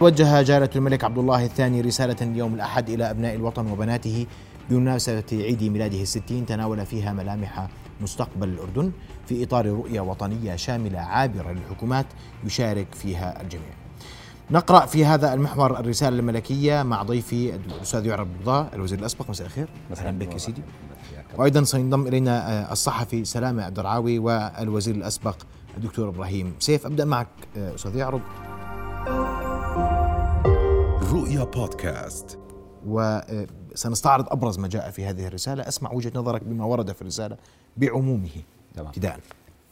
وجه جلالة الملك عبد الله الثاني رسالة اليوم الأحد إلى أبناء الوطن وبناته بمناسبة عيد ميلاده الستين تناول فيها ملامح مستقبل الأردن في إطار رؤية وطنية شاملة عابرة للحكومات يشارك فيها الجميع. نقرأ في هذا المحور الرسالة الملكية مع ضيفي الأستاذ يعرب بضاء الوزير الأسبق. مساء الخير. أهلا بك يا سيدي. وأيضا سينضم إلينا الصحفي سلامة عبد الرعاوي والوزير الأسبق الدكتور إبراهيم سيف. أبدأ معك أستاذ يعرب. رؤيا بودكاست. وسنستعرض أبرز ما جاء في هذه الرسالة. أسمع وجهة نظرك بما ورد في الرسالة بعمومه. ابتداء.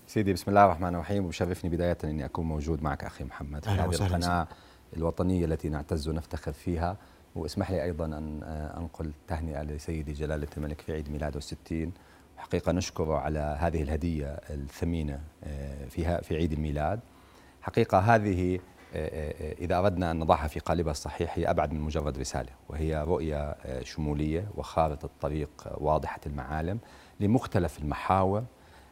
سيدي بسم الله الرحمن الرحيم. وبشرفني بداية أني أكون موجود معك أخي محمد. في هذه القناة الوطنية التي نعتز ونفتخر فيها. واسمح لي أيضا أن أنقل تهنئة لسيدي جلاله الملك في عيد ميلاده الستين. حقيقه نشكره على هذه الهدية الثمينة فيها في عيد الميلاد. حقيقة هذه إذا أردنا أن نضعها في قالبها الصحيح هي أبعد من مجرد رسالة وهي رؤية شمولية وخارطة طريق واضحة المعالم لمختلف المحاور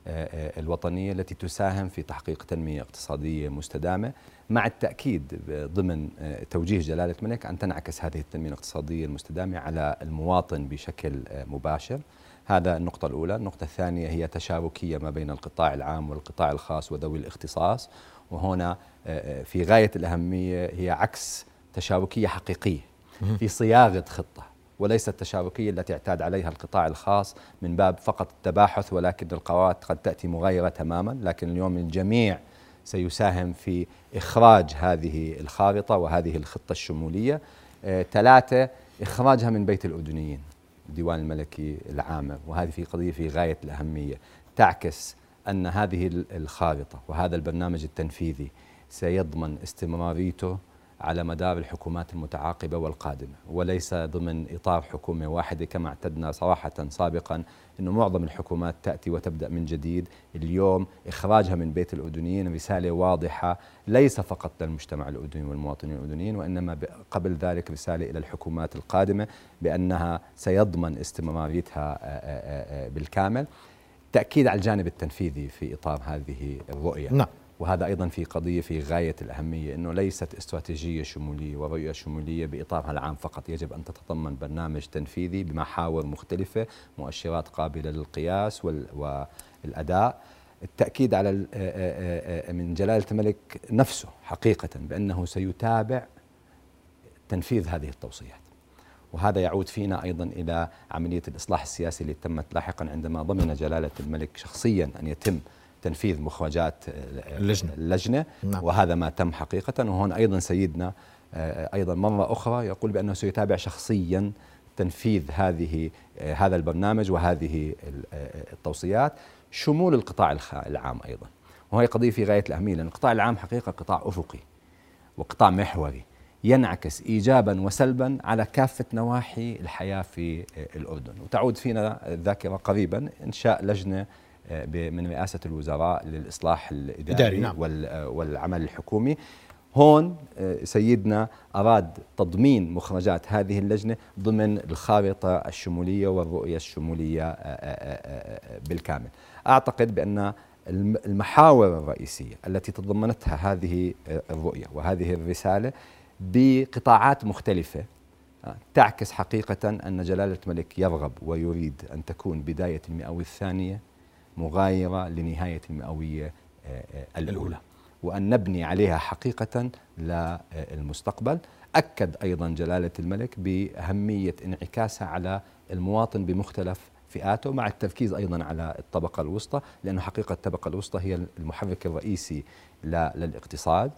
الوطنية التي تساهم في تحقيق تنمية اقتصادية مستدامة مع التأكيد ضمن توجيه جلالة الملك أن تنعكس هذه التنمية الاقتصادية المستدامة على المواطن بشكل مباشر. هذا النقطة الأولى. النقطة الثانية هي تشاركية ما بين القطاع العام والقطاع الخاص وذوي الاختصاص. وهنا في غاية الأهمية هي عكس تشاركية حقيقية. في صياغة خطة وليست التشاركية التي اعتاد عليها القطاع الخاص من باب فقط التباحث ولكن القرارات قد تأتي مغايرة تماما. لكن اليوم الجميع سيساهم في إخراج هذه الخارطة وهذه الخطة الشمولية. ثلاثة إخراجها من بيت الأردنيين الديوان الملكي العامة وهذه في قضية في غاية الأهمية. تعكس أن هذه الخارطة وهذا البرنامج التنفيذي سيضمن استمراريته على مدار الحكومات المتعاقبة والقادمة وليس ضمن إطار حكومة واحدة كما اعتدنا صراحة سابقا أنه معظم الحكومات تأتي وتبدأ من جديد. اليوم إخراجها من بيت الأردنيين رسالة واضحة ليس فقط للمجتمع الأردني والمواطنين الأردنيين وإنما قبل ذلك رسالة إلى الحكومات القادمة بأنها سيضمن استمراريتها بالكامل. تأكيد على الجانب التنفيذي في إطار هذه الرؤية. نعم. وهذا أيضا في قضية في غاية الأهمية إنه ليست استراتيجية شمولية ورؤية شمولية باطارها العام فقط. يجب أن تتضمن برنامج تنفيذي بمحاور مختلفة مؤشرات قابلة للقياس والأداء. التأكيد على من جلالة الملك نفسه حقيقه بأنه سيتابع تنفيذ هذه التوصيات. وهذا يعود فينا أيضا إلى عملية الإصلاح السياسي اللي تمت لاحقا عندما ضمن جلالة الملك شخصيا أن يتم تنفيذ مخرجات اللجنة, اللجنة. نعم. وهذا ما تم حقيقة. وهون أيضا سيدنا أيضا مرة أخرى يقول بأنه سيتابع شخصيا تنفيذ هذه هذا البرنامج وهذه التوصيات. شمول القطاع العام أيضا. وهي قضية في غاية الأهمية لأن القطاع العام حقيقة قطاع أفقي وقطاع محوري. ينعكس إيجابا وسلبا على كافة نواحي الحياة في الأردن. وتعود فينا الذاكرة قريبا إنشاء لجنة من رئاسة الوزراء للإصلاح الإداري نعم. والعمل الحكومي. هون سيدنا أراد تضمين مخرجات هذه اللجنة ضمن الخارطة الشمولية والرؤية الشمولية بالكامل. أعتقد بأن المحاور الرئيسية التي تضمنتها هذه الرؤية وهذه الرسالة بقطاعات مختلفة. تعكس حقيقة أن جلالة الملك يرغب ويريد أن تكون بداية المئوية الثانية مغايرة لنهاية المئوية الأولى. وأن نبني عليها حقيقة للمستقبل أكد أيضا جلالة الملك بأهمية انعكاسها على المواطن بمختلف فئاته مع التركيز أيضا على الطبقة الوسطى لأنه حقيقة الطبقة الوسطى هي المحرك الرئيسي للإقتصاد.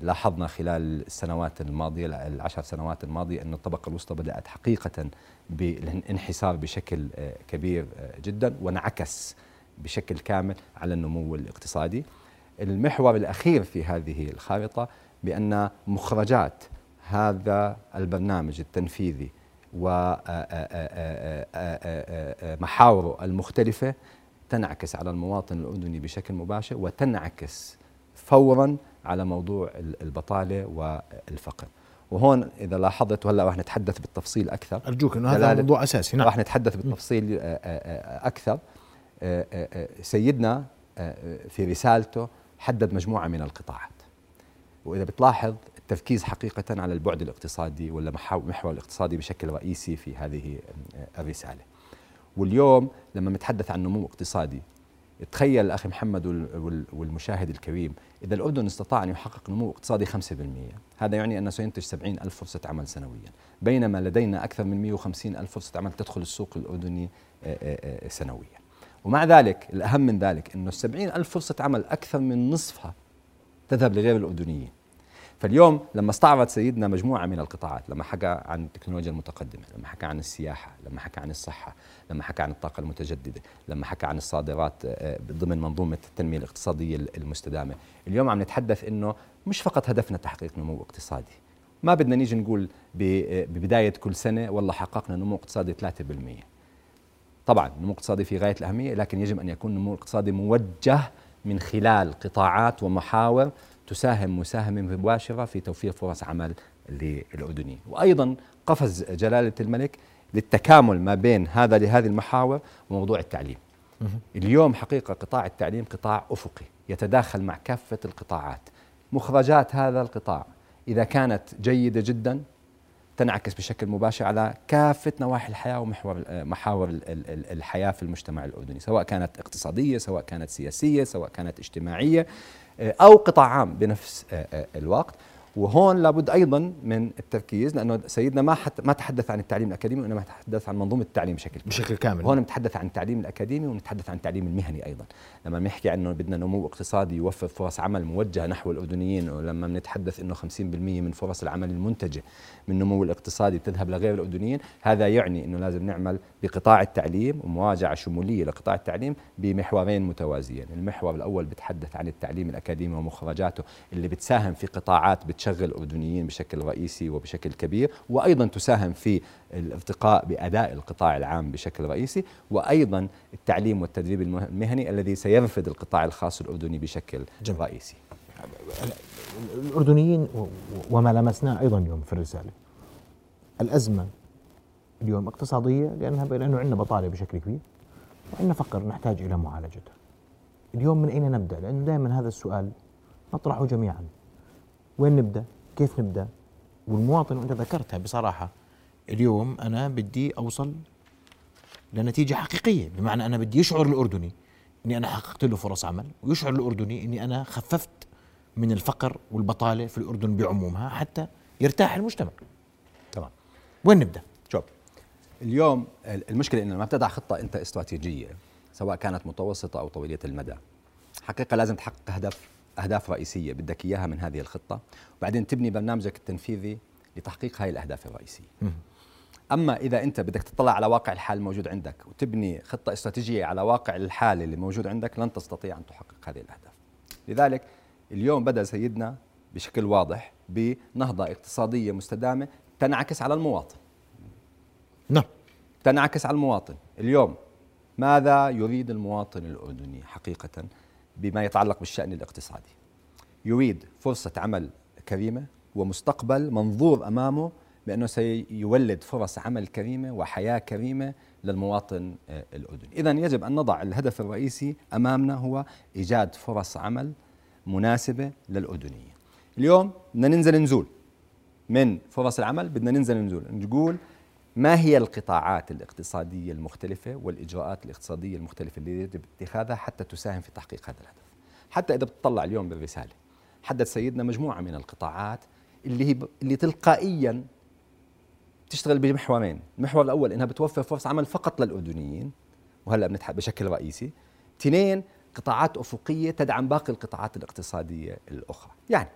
لاحظنا خلال السنوات الماضية العشر سنوات الماضية أن الطبقة الوسطى بدأت حقيقة بالانحسار بشكل كبير جدا وانعكس بشكل كامل على النمو الاقتصادي. المحور الأخير في هذه الخارطة بأن مخرجات هذا البرنامج التنفيذي ومحاوره المختلفة تنعكس على المواطن الأردني بشكل مباشر وتنعكس فورا على موضوع البطالة والفقر. وهون إذا لاحظت وهلأ راح نتحدث بالتفصيل أكثر. أرجوك إنه هذا موضوع أساسي نعم. راح نتحدث بالتفصيل أكثر. سيدنا في رسالته حدد مجموعة من القطاعات. وإذا بتلاحظ التركيز حقيقة على البعد الاقتصادي ولا محور الاقتصادي بشكل رئيسي في هذه الرسالة. واليوم لما نتحدث عن نمو اقتصادي تخيل الأخي محمد والمشاهد الكريم إذا الأردن استطاع أن يحقق نمو اقتصادي 5% هذا يعني أنه سينتج 70 ألف فرصة عمل سنويا. بينما لدينا أكثر من 150 ألف فرصة عمل تدخل السوق الأردني سنويا. ومع ذلك الأهم من ذلك أنه 70 ألف فرصة عمل أكثر من نصفها تذهب لغير الأردنيين. فاليوم لما استعرض سيدنا مجموعة من القطاعات لما حكى عن التكنولوجيا المتقدمة لما حكى عن السياحة لما حكى عن الصحة لما حكى عن الطاقة المتجددة لما حكى عن الصادرات آه، ضمن منظومة التنمية الاقتصادية المستدامة اليوم عم نتحدث أنه مش فقط هدفنا تحقيق نمو اقتصادي. ما بدنا نيجي نقول آه، ببداية كل سنة والله حققنا نمو اقتصادي 3% طبعا نمو اقتصادي في غاية الأهمية لكن يجب أن يكون نمو اقتصادي موجه من خلال قطاعات ومحاور تساهم مساهمة مباشرة في توفير فرص عمل للأردنيين. وأيضا قفز جلالة الملك للتكامل ما بين هذا لهذه المحاور وموضوع التعليم. اليوم حقيقة قطاع التعليم قطاع أفقي يتداخل مع كافة القطاعات. مخرجات هذا القطاع إذا كانت جيدة جدا تنعكس بشكل مباشر على كافة نواحي الحياة ومحور محاور الحياة في المجتمع الأردني سواء كانت اقتصادية سواء كانت سياسية سواء كانت اجتماعية. أو قطاع عام بنفس الوقت. وهون لابد أيضا من التركيز لأنه سيدنا ما حت ما تحدث عن التعليم الأكاديمي وإنما تحدث عن منظومة التعليم بشكل بشكل كامل. هون نتحدث عن التعليم الأكاديمي ونتحدث عن التعليم المهني أيضا. لما بنحكي إنه بدنا نمو اقتصادي يوفر فرص عمل موجهة نحو الأردنيين ولما بنتحدث إنه 50% من فرص العمل المنتجة من النمو الاقتصادي تذهب لغير الأردنيين هذا يعني إنه لازم نعمل بقطاع التعليم ومواجعه شمولية لقطاع التعليم بمحورين متوازيين. المحور الأول بتحدث عن التعليم الأكاديمي ومخرجاته اللي بتساهم في قطاعات بتشغل أردنيين بشكل رئيسي وبشكل كبير وأيضا تساهم في الارتقاء بأداء القطاع العام بشكل رئيسي وأيضا التعليم والتدريب المهني الذي سيرفد القطاع الخاص الأردني بشكل جميل. رئيسي الأردنيين وما لمسناه أيضا اليوم في الرسالة الأزمة اليوم اقتصادية لأنها لأنه عندنا بطالة بشكل كبير وعندنا فقر نحتاج إلى معالجته اليوم من أين نبدأ؟ لأنه دائما هذا السؤال نطرحه جميعا وين نبدأ؟ كيف نبدأ؟ والمواطن وأنت ذكرتها بصراحة اليوم أنا بدي أوصل لنتيجة حقيقية بمعنى أنا بدي يشعر الأردني إني أنا حققت له فرص عمل ويشعر الأردني إني أنا خففت من الفقر والبطالة في الأردن بعمومها حتى يرتاح المجتمع تمام وين نبدأ شوف اليوم المشكلة إنه ما بتضع خطة أنت استراتيجية سواء كانت متوسطة أو طويلة المدى حقيقة لازم تحقق هدف أهداف رئيسية. بدك إياها من هذه الخطة. وبعدين تبني برنامجك التنفيذي لتحقيق هذه الأهداف الرئيسية. أما إذا أنت بدك تطلع على واقع الحال الموجود عندك وتبني خطة استراتيجية على واقع الحال اللي موجود عندك لن تستطيع أن تحقق هذه الأهداف. لذلك اليوم بدأ سيدنا بشكل واضح بنهضة اقتصادية مستدامة تنعكس على المواطن. نعم. تنعكس على المواطن. اليوم ماذا يريد المواطن الأردني حقيقة؟ بما يتعلق بالشأن الاقتصادي. يريد فرصة عمل كريمة ومستقبل منظور أمامه بأنه سيولد فرص عمل كريمة وحياة كريمة للمواطن آه، الأردني. إذا يجب أن نضع الهدف الرئيسي أمامنا هو إيجاد فرص عمل مناسبة للأردنيين. اليوم بدنا ننزل نزول. من فرص العمل بدنا ننزل نزول. نقول ما هي القطاعات الاقتصادية المختلفة والإجراءات الاقتصادية المختلفة اللي يجب اتخاذها حتى تساهم في تحقيق هذا الهدف؟ حتى إذا بتطلع اليوم بالرسالة حدد سيدنا مجموعة من القطاعات اللي هي اللي تلقائيا تشتغل بمحورين. المحور الأول إنها بتوفر فرص عمل فقط للأردنيين وهلأ بنتحدث بشكل رئيسي. اثنين قطاعات أفقية تدعم باقي القطاعات الاقتصادية الأخرى. يعني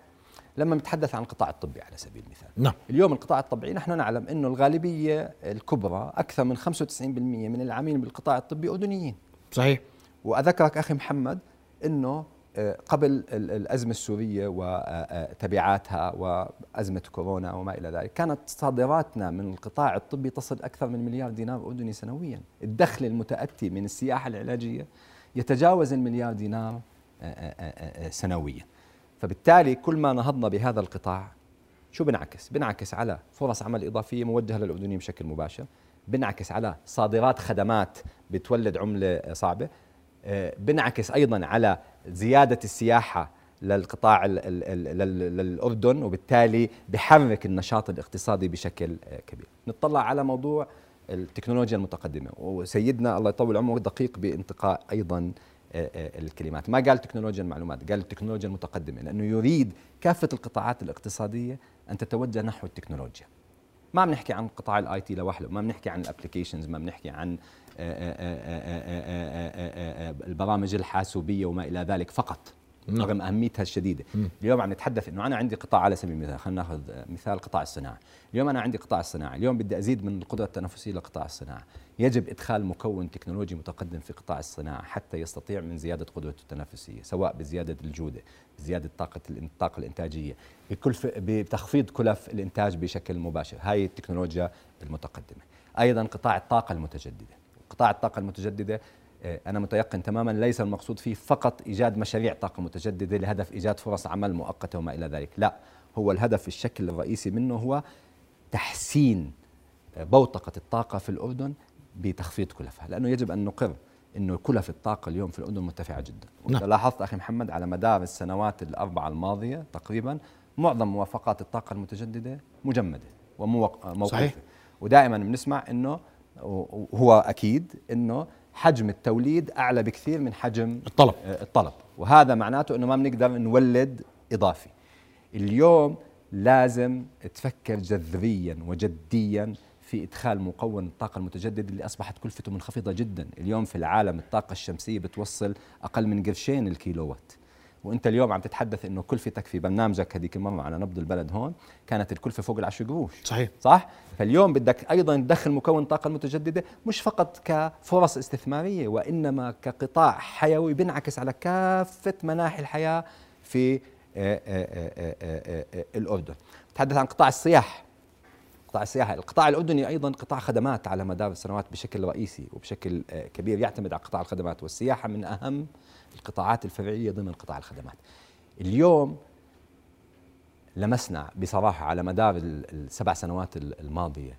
لما نتحدث عن القطاع الطبي على سبيل المثال. نعم. اليوم القطاع الطبي نحن نعلم إنه الغالبية الكبرى أكثر من 95% من العاملين بالقطاع الطبي أردنيين. صحيح. وأذكرك أخي محمد إنه آه، قبل الأزمة السورية وتبعاتها وأزمة كورونا وما إلى ذلك كانت صادراتنا من القطاع الطبي تصل أكثر من مليار دينار أردني سنويا. الدخل المتأتي من السياحة العلاجية يتجاوز المليار دينار آه، آه، سنويا. فبالتالي كل ما نهضنا بهذا القطاع شو بنعكس؟ بنعكس على فرص عمل إضافية موجهة للأردنيين بشكل مباشر بنعكس على صادرات خدمات بتولد عملة صعبة آه، بنعكس أيضا على زيادة السياحة للقطاع للأردن وبالتالي بحرك النشاط الاقتصادي بشكل كبير. نطلع على موضوع التكنولوجيا المتقدمة وسيدنا الله يطول عمره دقيق بانتقاء أيضا الكلمات ما قال تكنولوجيا المعلومات قال التكنولوجيا المتقدمة لأنه يريد كافة القطاعات الاقتصادية أن تتوجه نحو التكنولوجيا ما بنحكي عن قطاع ال IT لوحده ما بنحكي عن ال applications ما بنحكي عن البرامج الحاسوبيه وما إلى ذلك فقط نعم. رغم اهميتها الشديدة. م. اليوم عم نتحدث إنه أنا عندي قطاع على سبيل المثال خلينا ناخذ مثال قطاع الصناعة. اليوم أنا عندي قطاع الصناعة اليوم بدي أزيد من القدرة التنافسية لقطاع الصناعة. يجب إدخال مكون تكنولوجي متقدم في قطاع الصناعة حتى يستطيع من زيادة قدرته التنافسية سواء بزيادة الجودة بزيادة طاقة الطاقة الإنتاجية بكلف بتخفيض كلف الإنتاج بشكل مباشر. هاي التكنولوجيا المتقدمة. أيضا قطاع الطاقة المتجددة. قطاع الطاقة المتجددة أنا متيقن تماما ليس المقصود فيه فقط إيجاد مشاريع طاقة متجددة لهدف إيجاد فرص عمل مؤقتة وما إلى ذلك لا هو الهدف الشكل الرئيسي منه هو تحسين آه، بوتقة الطاقة في الأردن بتخفيض كلفها لأنه يجب أن نقر أنه كلف الطاقة اليوم في الأردن مرتفعة جدا نعم. لاحظت أخي محمد على مدار السنوات الأربعة الماضية تقريبا معظم موافقات الطاقة المتجددة مجمدة وموقوفة صحيح. ودائما بنسمع أنه هو أكيد أنه حجم التوليد أعلى بكثير من حجم الطلب. آه، الطلب. وهذا معناته إنه ما بنقدر نولد إضافي. اليوم لازم تفكر جذريا وجديا في إدخال مكون الطاقه المتجدده اللي أصبحت كلفته منخفضة جدا. اليوم في العالم الطاقة الشمسية بتوصل أقل من قرشين الكيلو وات وانت اليوم عم تتحدث انه كلفتك في برنامجك هذيك المرة على نبض البلد هون كانت الكلفه فوق العشر قروش. صحيح. صح؟ فاليوم بدك أيضا تدخل مكون الطاقه المتجدده مش فقط كفرص استثمارية وإنما كقطاع حيوي بينعكس على كافة مناحي الحياة في آه، آه، آه، الأردن. تحدث عن قطاع السياحه قطاع السياحه القطاع الأردني أيضا قطاع خدمات على مدار السنوات بشكل رئيسي وبشكل كبير يعتمد على قطاع الخدمات. والسياحة من أهم القطاعات الفرعية ضمن قطاع الخدمات. اليوم لمسنا بصراحة على مدار السبع سنوات الماضية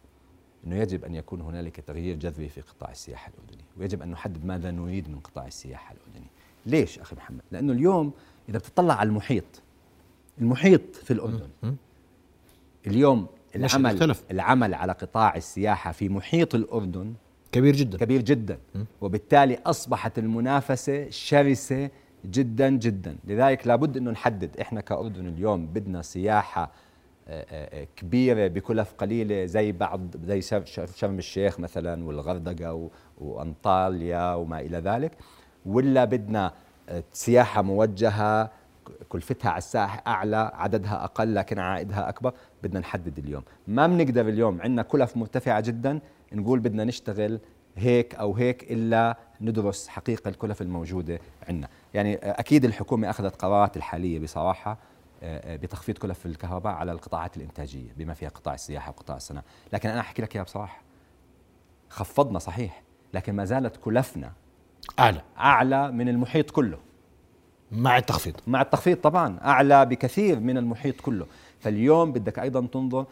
إنه يجب أن يكون هنالك تغيير جذري في قطاع السياحة الأردني ويجب أن نحدد ماذا نريد من قطاع السياحة الأردني. ليش أخي محمد؟ لأنه اليوم إذا بتطلع على المحيط المحيط في الأردن اليوم العمل العمل على قطاع السياحة في محيط الأردن كبير جدا. كبير جدا. وبالتالي أصبحت المنافسة شرسة جدا جدا. لذلك لابد إنه نحدد. إحنا كأردن اليوم بدنا سياحة آه، آه، كبيرة بكلف قليلة زي بعض زي شرم الشيخ مثلا والغردقة وأنطاليا وما إلى ذلك. ولا بدنا آه، سياحة موجهة كلفتها على الساحة أعلى عددها أقل لكن عائدها أكبر. بدنا نحدد اليوم. ما بنقدر اليوم. عندنا كلف مرتفعة جدا. نقول بدنا نشتغل هيك أو هيك إلا ندرس حقيقة الكلف الموجودة عندنا. يعني أكيد الحكومة أخذت قرارات الحالية بصراحة آه، آه، بتخفيض كلف الكهرباء على القطاعات الإنتاجية بما فيها قطاع السياحة وقطاع الصناعة. لكن أنا أحكي لك إياها بصراحة خفضنا صحيح لكن ما زالت كلفنا أعلى. أعلى من المحيط كله. مع التخفيض. مع التخفيض طبعا أعلى بكثير من المحيط كله. فاليوم بدك أيضا تنظر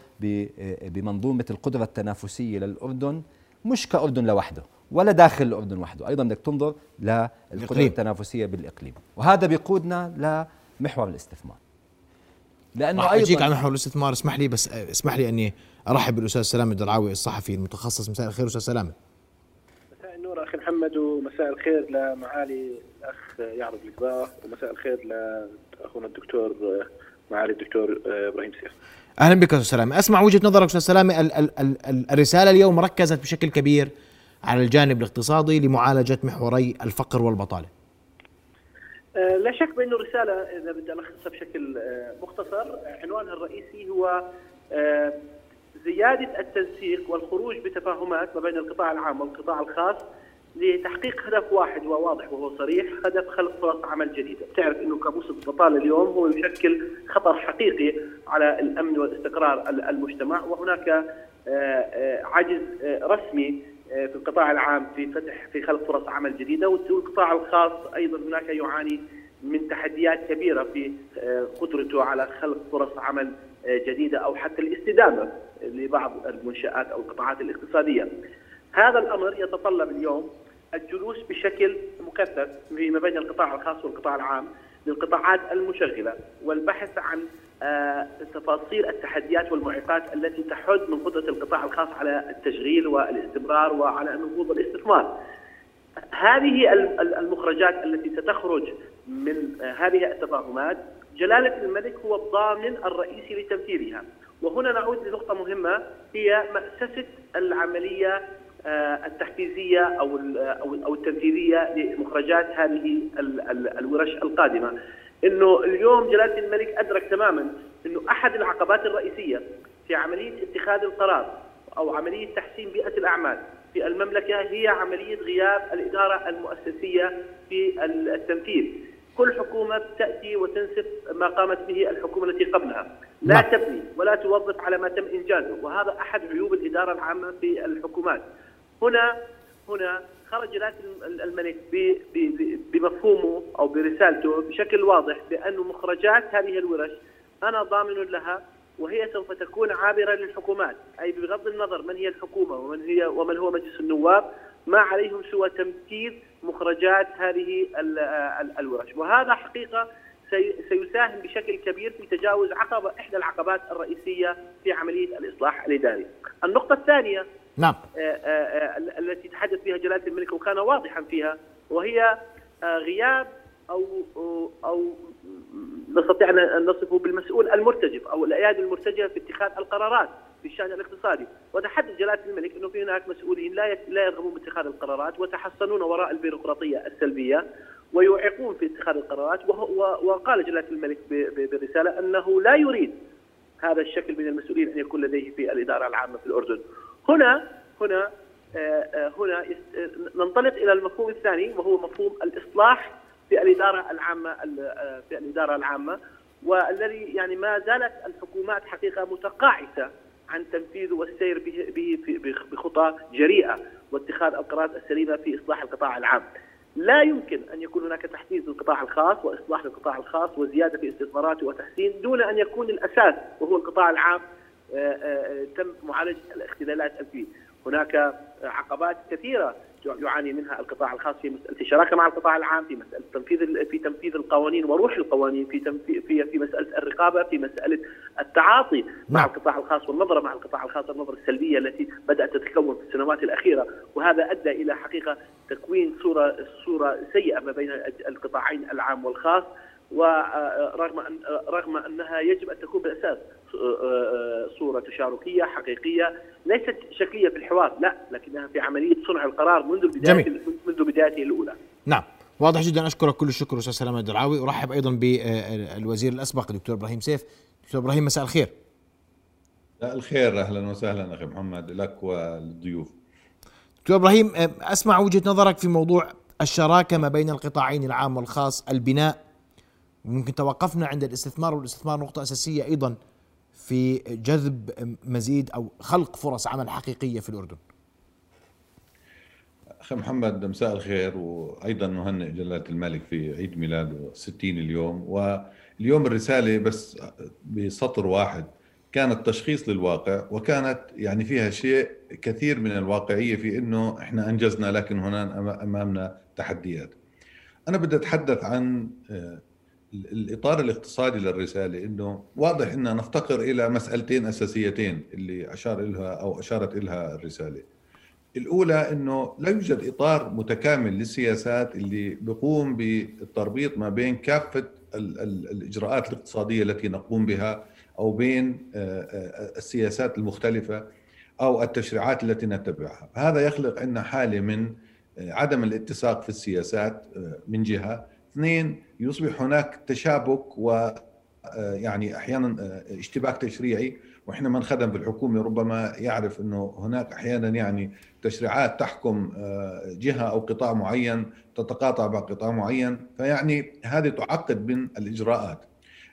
بمنظومة القدرة التنافسية للأردن مش كأردن لوحده ولا داخل الأردن وحده. أيضا بدك تنظر للقدرة التنافسية بالإقليم. وهذا بيقودنا لمحور الاستثمار. لأنه أيضا أجيك على محور الاستثمار. اسمح لي بس اسمح لي أني أرحب بالأستاذ سلام الدرعاوي الصحفي المتخصص. مساء الخير أستاذ سلامة. مساء النور أخي محمد ومساء الخير لمعالي الأخ يعرض الكبار ومساء الخير لأخونا الدكتور معالي الدكتور آه، إبراهيم سيف. أهلا بك أستاذ سلامة. أسمع وجهة نظرك أستاذ سلامة. ال ال ال الرسالة اليوم ركزت بشكل كبير على الجانب الاقتصادي لمعالجة محوري الفقر والبطالة. آه، لا شك بانه الرسالة إذا بدي ألخصها بشكل آه، مختصر عنوانها الرئيسي هو زيادة التنسيق والخروج بتفاهمات ما بين القطاع العام والقطاع الخاص لتحقيق هدف واحد وواضح وهو صريح هدف خلق فرص عمل جديدة، بتعرف إنه كابوس البطالة اليوم هو يشكل خطر حقيقي على الأمن والاستقرار المجتمع وهناك آه، آه، عجز آه، رسمي في القطاع العام في فتح في خلق فرص عمل جديدة والقطاع الخاص أيضا هناك يعاني من تحديات كبيرة في قدرته على خلق فرص عمل جديدة أو حتى الاستدامة لبعض المنشآت أو القطاعات الاقتصادية. هذا الأمر يتطلب اليوم الجلوس بشكل مكثف فيما بين القطاع الخاص والقطاع العام للقطاعات المشغلة والبحث عن آه، تفاصيل التحديات والمعيقات التي تحد من قدرة القطاع الخاص على التشغيل والاستمرار وعلى نهوض الاستثمار. هذه المخرجات التي ستخرج من هذه التفاهمات جلالة الملك هو الضامن الرئيسي لتنفيذها وهنا نعود لنقطة مهمة هي مأسسة العملية آه، التحفيزية أو أو التنفيذيه لمخرجات هذه الورش القادمة إنه اليوم جلالة الملك أدرك تماما إنه أحد العقبات الرئيسية في عملية اتخاذ القرار أو عملية تحسين بيئة الأعمال في المملكة هي عملية غياب الإدارة المؤسسية في التنفيذ. كل حكومة تأتي وتنسف ما قامت به الحكومة التي قبلها، لا نعم. تبني ولا توظف على ما تم إنجازه، وهذا أحد عيوب الإدارة العامة في الحكومات. هنا هنا خرج جلاله الملك بمفهومه أو برسالته بشكل واضح بأن مخرجات هذه الورش أنا ضامن لها وهي سوف تكون عابرة للحكومات، أي بغض النظر من هي الحكومة ومن هي ومن هو مجلس النواب ما عليهم سوى تنفيذ مخرجات هذه الورش، وهذا حقيقة سيساهم بشكل كبير في تجاوز عقبه إحدى العقبات الرئيسية في عملية الإصلاح الإداري. النقطة الثانية نعم. آه، آه، آه، التي تحدث فيها جلالة الملك وكان واضحا فيها وهي غياب أو أو نستطيع أن نصفه بالمسؤول المرتجف أو الأيادي المرتجفة في اتخاذ القرارات في الشأن الاقتصادي. وتحدث جلالة الملك أنه في هناك مسؤولين لا لا يرغبون باتخاذ القرارات وتحصنون وراء البيروقراطية السلبية ويعيقون في اتخاذ القرارات. وقال جلالة الملك برسالة أنه لا يريد هذا الشكل من المسؤولين أن يكون لديه في الإدارة العامة في الأردن. هنا هنا آه، آه، هنا آه، ننطلق إلى المفهوم الثاني وهو مفهوم الإصلاح في الإدارة العامة في الإدارة العامة والذي يعني ما زالت الحكومات حقيقة متقاعسة عن تنفيذه والسير به بخطى جريئة واتخاذ القرارات السليمة في إصلاح القطاع العام. لا يمكن أن يكون هناك تحديث للقطاع الخاص وإصلاح للقطاع الخاص وزيادة في استثماراته وتحسين دون أن يكون الأساس وهو القطاع العام تم معالجه الاختلالات فيه. هناك عقبات كثيرة يعاني منها القطاع الخاص في مسألة الشراكة مع القطاع العام في مسألة تنفيذ في تنفيذ القوانين وروح القوانين في في في مسألة الرقابة في مسألة التعاطي مع نعم. القطاع الخاص والنظرة مع القطاع الخاص النظرة السلبية التي بدأت تتكون في السنوات الأخيرة وهذا أدى إلى حقيقة تكوين صوره صورة سيئة ما بين القطاعين العام والخاص ورغم أن رغم أنها يجب أن تكون بالأساس صورة تشاركية حقيقية ليست شكلية في الحوار لا لكنها في عملية صنع القرار منذ البدايه جميل. منذ بدايته الأولى. نعم. واضح جدا أشكرك كل الشكر أستاذ سلامة الدرعاوي. أرحب أيضا بالوزير الأسبق الدكتور إبراهيم سيف. دكتور إبراهيم مساء الخير. مساء الخير. أهلا وسهلا أخي محمد لك والضيوف. دكتور إبراهيم أسمع وجهة نظرك في موضوع الشراكة ما بين القطاعين العام والخاص البناء ممكن توقفنا عند الاستثمار والاستثمار نقطة أساسية أيضا في جذب مزيد أو خلق فرص عمل حقيقية في الأردن. أخي محمد مساء الخير وأيضا نهنئ جلالة الملك في عيد ميلاده 60 اليوم. واليوم الرسالة بس بسطر واحد. كانت تشخيص للواقع وكانت يعني فيها شيء كثير من الواقعية في أنه إحنا أنجزنا لكن هنا أمامنا تحديات. أنا بدي أتحدث عن الإطار الاقتصادي للرسالة إنه واضح ان نفتقر إلى مسألتين أساسيتين اللي أشار لها أو أشارت لها الرسالة. الأولى إنه لا يوجد إطار متكامل للسياسات اللي بيقوم بالتربيط ما بين كافة الإجراءات الاقتصادية التي نقوم بها أو بين آه، آه، السياسات المختلفة أو التشريعات التي نتبعها، هذا يخلق عندنا حالة من آه، عدم الاتساق في السياسات من جهة اثنين يصبح هناك تشابك و آه، يعني أحيانا آه، اشتباك تشريعي وإحنا من خدم بالحكومة ربما يعرف إنه هناك أحيانا يعني تشريعات تحكم آه، جهة أو قطاع معين تتقاطع مع قطاع معين فيعني هذه تعقد من الإجراءات.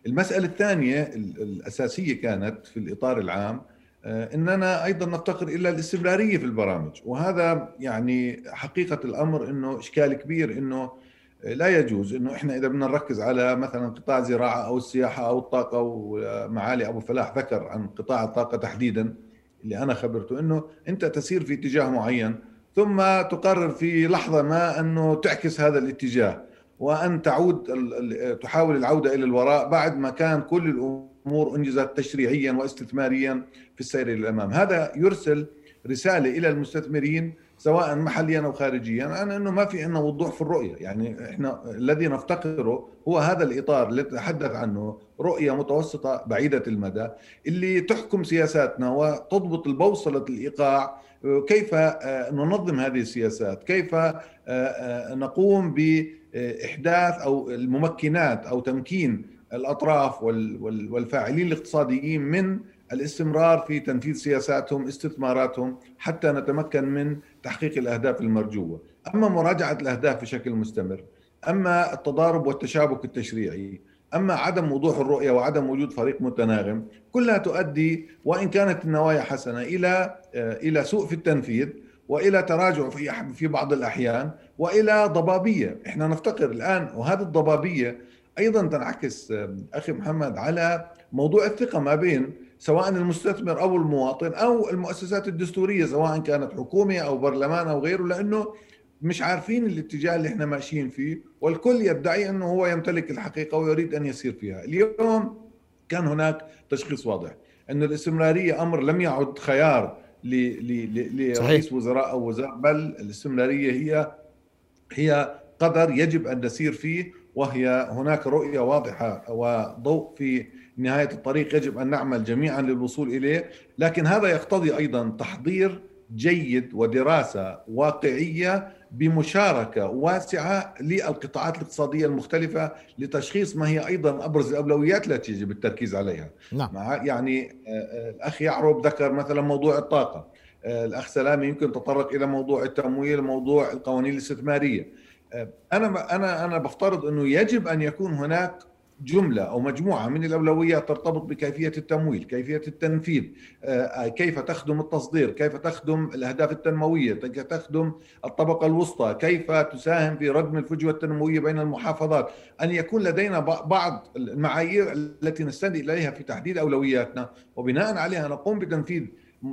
المسألة الثانية الأساسية كانت في الإطار العام إننا أيضا نفتقر إلى الاستمرارية في البرامج وهذا يعني حقيقة الأمر إنه إشكال كبير إنه لا يجوز إنه إحنا إذا بدنا نركز على مثلا قطاع الزراعه أو السياحة أو الطاقة ومعالي أبو فلاح ذكر عن قطاع الطاقة تحديدا اللي أنا خبرته إنه أنت تسير في اتجاه معين ثم تقرر في لحظة ما أنه تعكس هذا الاتجاه وأن تعود تحاول العودة إلى الوراء بعد ما كان كل الأمور أنجزت تشريعيا واستثماريا في السير إلى الأمام، هذا يرسل رسالة إلى المستثمرين سواء محليا أو خارجيا عن إنه ما في عندنا وضوح في الرؤية، يعني إحنا الذي نفتقره هو هذا الإطار اللي تحدث عنه رؤية متوسطة بعيدة المدى اللي تحكم سياساتنا وتضبط البوصله الإيقاع كيف آه، ننظم هذه السياسات، كيف آه، آه، نقوم بإحداث أو الممكنات أو تمكين الأطراف والفاعلين الاقتصاديين من الاستمرار في تنفيذ سياساتهم استثماراتهم حتى نتمكن من تحقيق الأهداف المرجوة، أما مراجعة الأهداف بشكل مستمر، أما التضارب والتشابك التشريعي، أما عدم وضوح الرؤية وعدم وجود فريق متناغم، كلها تؤدي وإن كانت النوايا حسنة إلى إلى سوء في التنفيذ وإلى تراجع في في بعض الأحيان وإلى ضبابية، إحنا نفتقر الآن وهذه الضبابية أيضا تنعكس أخي محمد على موضوع الثقة ما بين سواء المستثمر أو المواطن أو المؤسسات الدستورية سواء كانت حكومة أو برلمان أو غيره لأنه مش عارفين الاتجاه اللي إحنا ماشيين فيه والكل يدعي إنه هو يمتلك الحقيقة ويريد أن يسير فيها. اليوم كان هناك تشخيص واضح ان الاستمرارية أمر لم يعد خيار لرئيس وزراء أو وزراء بل الاستمرارية هي هي قدر يجب أن نسير فيه وهي هناك رؤية واضحة وضوء في نهاية الطريق يجب أن نعمل جميعا للوصول إليه، لكن هذا يقتضي أيضا تحضير جيد ودراسة واقعية بمشاركة واسعة للقطاعات الاقتصادية المختلفة لتشخيص ما هي أيضا أبرز الأولويات التي يجب التركيز عليها. نعم. يعني آه، آه، الأخ يعرب ذكر مثلا موضوع الطاقة. آه، الأخ سلامي يمكن تطرق إلى موضوع التمويل موضوع القوانين الاستثمارية أنا أنا أنا بفترض أنه يجب أن يكون هناك جملة أو مجموعة من الأولويات ترتبط بكيفية التمويل كيفية التنفيذ آه، كيف تخدم التصدير كيف تخدم الأهداف التنموية كيف تخدم الطبقة الوسطى كيف تساهم في ردم الفجوة التنموية بين المحافظات. أن يكون لدينا بعض المعايير التي نستند إليها في تحديد أولوياتنا وبناء عليها نقوم بتنفيذ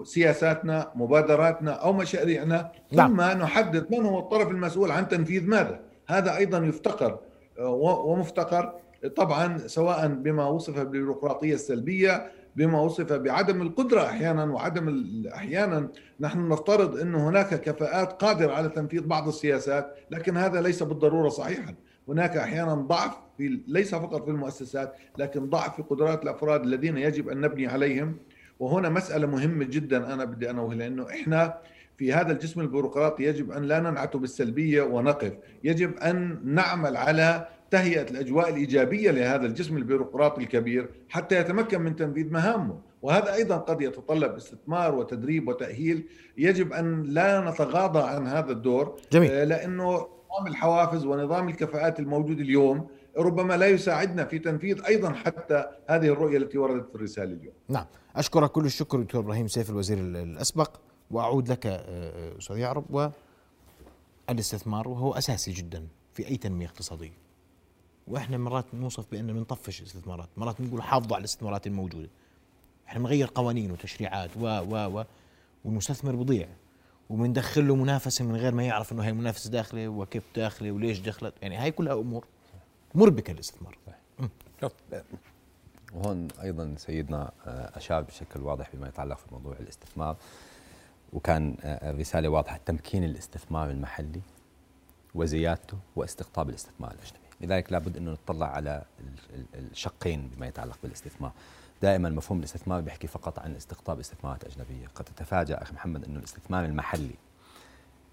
سياساتنا مبادراتنا أو مشاريعنا. نعم. ثم نحدد من هو الطرف المسؤول عن تنفيذ ماذا. هذا أيضا يفتقر آه، ومفتقر. طبعا سواء بما وصف بالبيروقراطية السلبية بما وصف بعدم القدرة أحيانا وعدم أحيانا نحن نفترض إن هناك كفاءات قادرة على تنفيذ بعض السياسات لكن هذا ليس بالضرورة صحيحا. هناك أحيانا ضعف في ليس فقط في المؤسسات لكن ضعف في قدرات الأفراد الذين يجب أن نبني عليهم. وهنا مسألة مهمة جدا أنا بدي انوه لأنه إحنا في هذا الجسم البيروقراطي يجب أن لا ننعت بالسلبية ونقف. يجب أن نعمل على تهيئة الأجواء الإيجابية لهذا الجسم البيروقراطي الكبير حتى يتمكن من تنفيذ مهامه، وهذا أيضا قد يتطلب استثمار وتدريب وتأهيل، يجب أن لا نتغاضى عن هذا الدور جميل. آه، لأنه نظام الحوافز ونظام الكفاءات الموجود اليوم ربما لا يساعدنا في تنفيذ أيضا حتى هذه الرؤية التي وردت في الرسالة اليوم. نعم، أشكرك كل الشكر دكتور إبراهيم سيف الوزير الأسبق. وأعود لك آه، آه، أستاذ يعرب والاستثمار وهو أساسي جدا في أي تنمية اقتصادية. وإحنا مرات نوصف بان بنطفش الاستثمارات مرات بنقول حافظوا على الاستثمارات الموجودة. إحنا بنغير قوانين وتشريعات و و و والمستثمر بضيع. وبندخل له منافسة من غير ما يعرف إنه هي منافسة داخله وكيف داخله وليش دخلت يعني هاي كلها أمور مربكة للاستثمار. وهون أيضا سيدنا آه، أشار بشكل واضح بما يتعلق في موضوع الاستثمار. وكان الرساله آه، واضحة. تمكين الاستثمار المحلي وزيادته واستقطاب الاستثمار الأجنبي. لذلك لابد أنه نطلع على الشقين بما يتعلق بالاستثمار. دائما مفهوم الاستثمار بيحكي فقط عن استقطاب استثمارات أجنبية. قد تتفاجأ أخي محمد أنه الاستثمار المحلي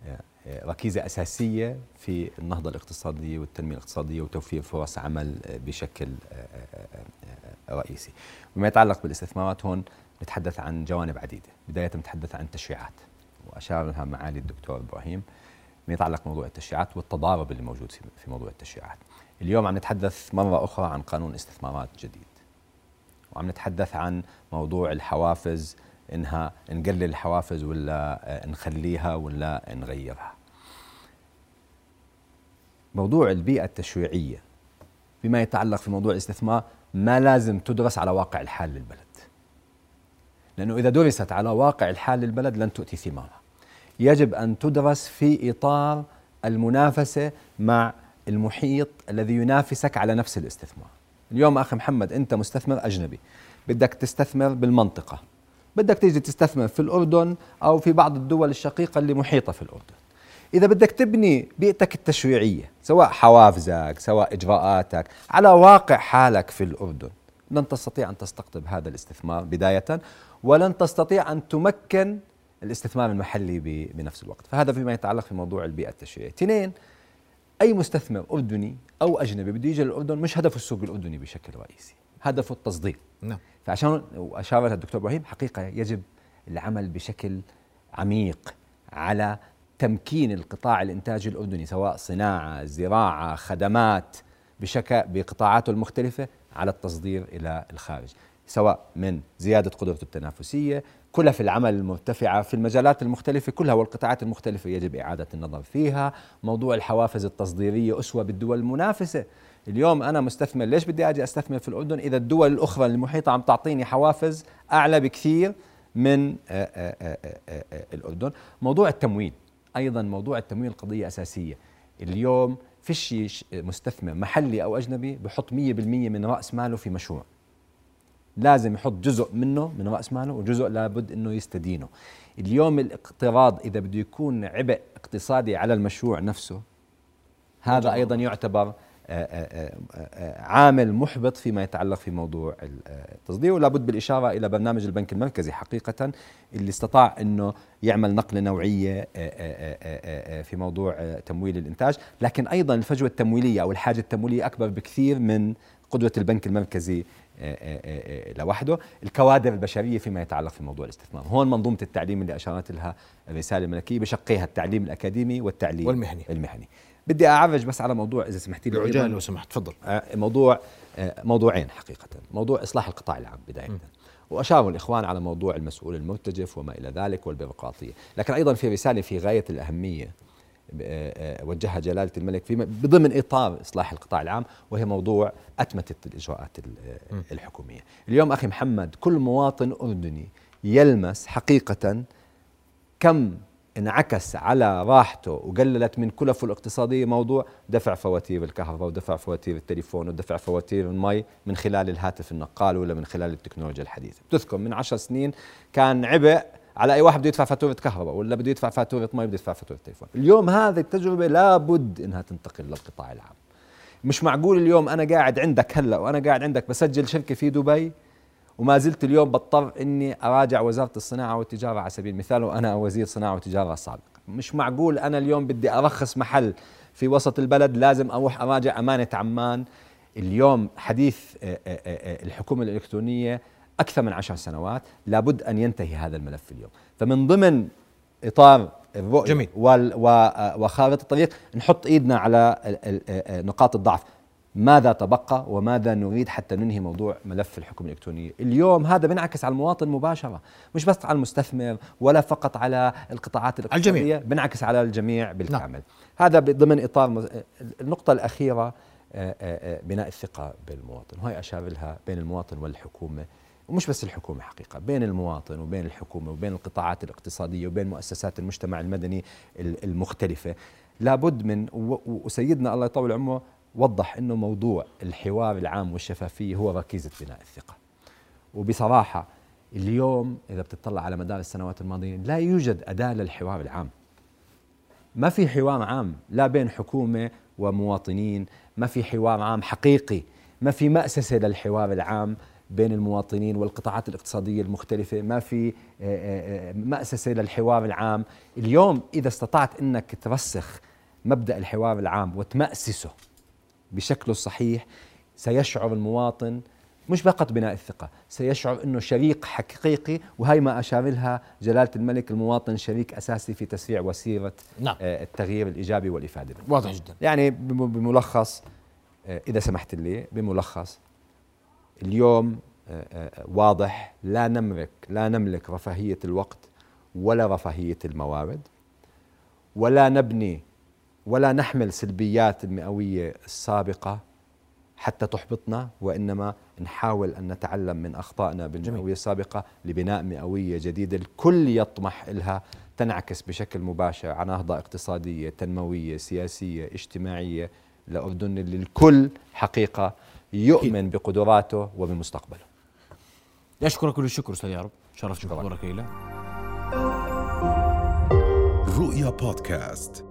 آه، آه، ركيزة أساسية في النهضة الاقتصادية والتنمية الاقتصادية وتوفير فرص عمل بشكل رئيسي. بما يتعلق بالاستثمارات هون نتحدث عن جوانب عديدة، بداية نتحدث عن التشريعات. وأشار لها معالي الدكتور إبراهيم ما يتعلق بموضوع التشريعات والتضارب اللي موجود في موضوع التشريعات. اليوم عم نتحدث مرة أخرى عن قانون استثمارات جديد. وعم نتحدث عن موضوع الحوافز إنها نقلل الحوافز ولا نخليها ولا نغيرها. موضوع البيئة التشريعية بما يتعلق في موضوع الاستثمار ما لازم تدرس على واقع الحال للبلد. لأنه إذا درست على واقع الحال للبلد لن تؤتي ثمارها. يجب أن تدرس في إطار المنافسة مع المحيط الذي ينافسك على نفس الاستثمار. اليوم أخي محمد أنت مستثمر أجنبي. بدك تستثمر بالمنطقة. بدك تيجي تستثمر في الأردن أو في بعض الدول الشقيقة اللي محيطة في الأردن. إذا بدك تبني بيئتك التشريعية سواء حوافزك سواء إجراءاتك على واقع حالك في الأردن لن تستطيع أن تستقطب هذا الاستثمار بداية. ولن تستطيع أن تمكن الاستثمار المحلي بنفس الوقت. فهذا فيما يتعلق في موضوع البيئة التشريعية. اثنين أي مستثمر أردني أو أجنبي بده يجي للأردن مش هدفه السوق الأردني بشكل رئيسي هدفه التصدير. نعم. فعشان وأشار لها الدكتور إبراهيم حقيقة يجب العمل بشكل عميق على تمكين القطاع الإنتاجي الأردني سواء صناعة زراعة خدمات بشكل بقطاعاته المختلفة على التصدير إلى الخارج. سواء من زيادة قدرته التنافسية كلف العمل المرتفعة في المجالات المختلفة كلها والقطاعات المختلفة يجب إعادة النظر فيها. موضوع الحوافز التصديرية أسوة بالدول المنافسة. اليوم أنا مستثمر ليش بدي أجي أستثمر في الأردن؟ إذا الدول الأخرى المحيطة عم تعطيني حوافز أعلى بكثير من آآ آآ آآ الأردن. موضوع التمويل أيضا موضوع التمويل قضية أساسية. اليوم فيش مستثمر محلي أو أجنبي بحط 100% من رأس ماله في مشروع. لازم يحط جزء منه من راس ماله وجزء لابد إنه يستدينه. اليوم الاقتراض إذا بده يكون عبء اقتصادي على المشروع نفسه هذا أيضا يعتبر آه، آه، آه، عامل محبط فيما يتعلق في موضوع التصدير ولا بد بالإشارة إلى برنامج البنك المركزي حقيقة اللي استطاع أنه يعمل نقلة نوعية في موضوع تمويل الإنتاج. لكن أيضا الفجوة التمويلية أو الحاجة التمويلية أكبر بكثير من قدوة البنك المركزي لوحده. الكوادر البشرية فيما يتعلق في موضوع الاستثمار. هون منظومة التعليم اللي أشارت لها الرساله الملكيه بشقيها التعليم الأكاديمي والتعليم والمهني. المهني. بدي أعرج بس على موضوع إذا سمحتي لي بعجال لو سمحت تفضل. موضوع موضوعين حقيقة. موضوع إصلاح القطاع العام بداية. م. وأشاروا الإخوان على موضوع المسؤول المرتجف وما إلى ذلك والبيروقراطية. لكن أيضا في رسالة في غاية الأهمية آه، آه، وجهها جلالة الملك في بضمن إطار إصلاح القطاع العام وهي موضوع أتمتة الإجراءات الحكومية. اليوم أخي محمد كل مواطن أردني يلمس حقيقة كم انعكس على راحته وقللت من كلفه الاقتصادية موضوع دفع فواتير الكهرباء ودفع فواتير التليفون ودفع فواتير المي من خلال الهاتف النقال ولا من خلال التكنولوجيا الحديثة. بتذكر من عشر سنين كان عبء على أي واحد بده يدفع فاتورة كهرباء ولا بده يدفع فاتورة مي بده يدفع فاتورة تليفون. اليوم هذه التجربة لابد إنها تنتقل للقطاع العام. مش معقول اليوم أنا قاعد عندك هلأ وأنا قاعد عندك بسجل شركة في دبي وما زلت اليوم بضطر إني أراجع وزارة الصناعة والتجارة على سبيل المثال وأنا وزير صناعة وتجارة سابق مش معقول أنا اليوم بدي أرخص محل في وسط البلد لازم أروح أراجع أمانة عمان. اليوم حديث آه، آه، آه، الحكومة الإلكترونية أكثر من عشر سنوات لابد أن ينتهي هذا الملف اليوم فمن ضمن إطار الرؤية جميل. وخارطة الطريق نحط إيدنا على نقاط الضعف ماذا تبقى وماذا نريد حتى ننهي موضوع ملف الحكم الإلكتروني اليوم هذا بينعكس على المواطن مباشرة مش بس على المستثمر ولا فقط على القطاعات الاقتصادية الجميع. بينعكس على الجميع بالكامل نعم. هذا ضمن إطار النقطة الأخيرة بناء الثقة بالمواطن وهي أشار لها بين المواطن والحكومة ومش بس الحكومة حقيقة بين المواطن وبين الحكومة وبين القطاعات الاقتصادية وبين مؤسسات المجتمع المدني المختلفة. لابد من وسيدنا الله يطول عمره وضح أنه موضوع الحوار العام والشفافية هو ركيزة بناء الثقة. وبصراحة اليوم إذا بتطلع على مدار السنوات الماضية لا يوجد أداة للحوار العام. ما في حوار عام لا بين حكومة ومواطنين ما في حوار عام حقيقي ما في مأسسة للحوار العام بين المواطنين والقطاعات الاقتصادية المختلفة. ما في آه، آه، آه، مأسسة للحوار العام. اليوم إذا استطعت أنك ترسخ مبدأ الحوار العام وتمأسسه بشكله الصحيح سيشعر المواطن مش فقط بناء الثقة سيشعر أنه شريك حقيقي وهي ما أشار لها جلالة الملك المواطن شريك أساسي في تسريع وسيرة نعم. التغيير الإيجابي والإفادة واضح جدا. يعني بملخص إذا سمحت لي بملخص اليوم آه، آه، واضح لا نملك لا نملك رفاهية الوقت ولا رفاهية الموارد ولا نبني ولا نحمل سلبيات المئوية السابقة حتى تحبطنا وإنما نحاول أن نتعلم من أخطائنا بالمئوية السابقة لبناء مئوية جديدة الكل يطمح إلها تنعكس بشكل مباشر على نهضة اقتصادية تنموية سياسية اجتماعية. الأردن اللي الكل حقيقة يؤمن بقدراته وبمستقبله. أشكرك كل الشكر أستاذ يعرب شرفت بحضورك إلى. رؤيا بودكاست.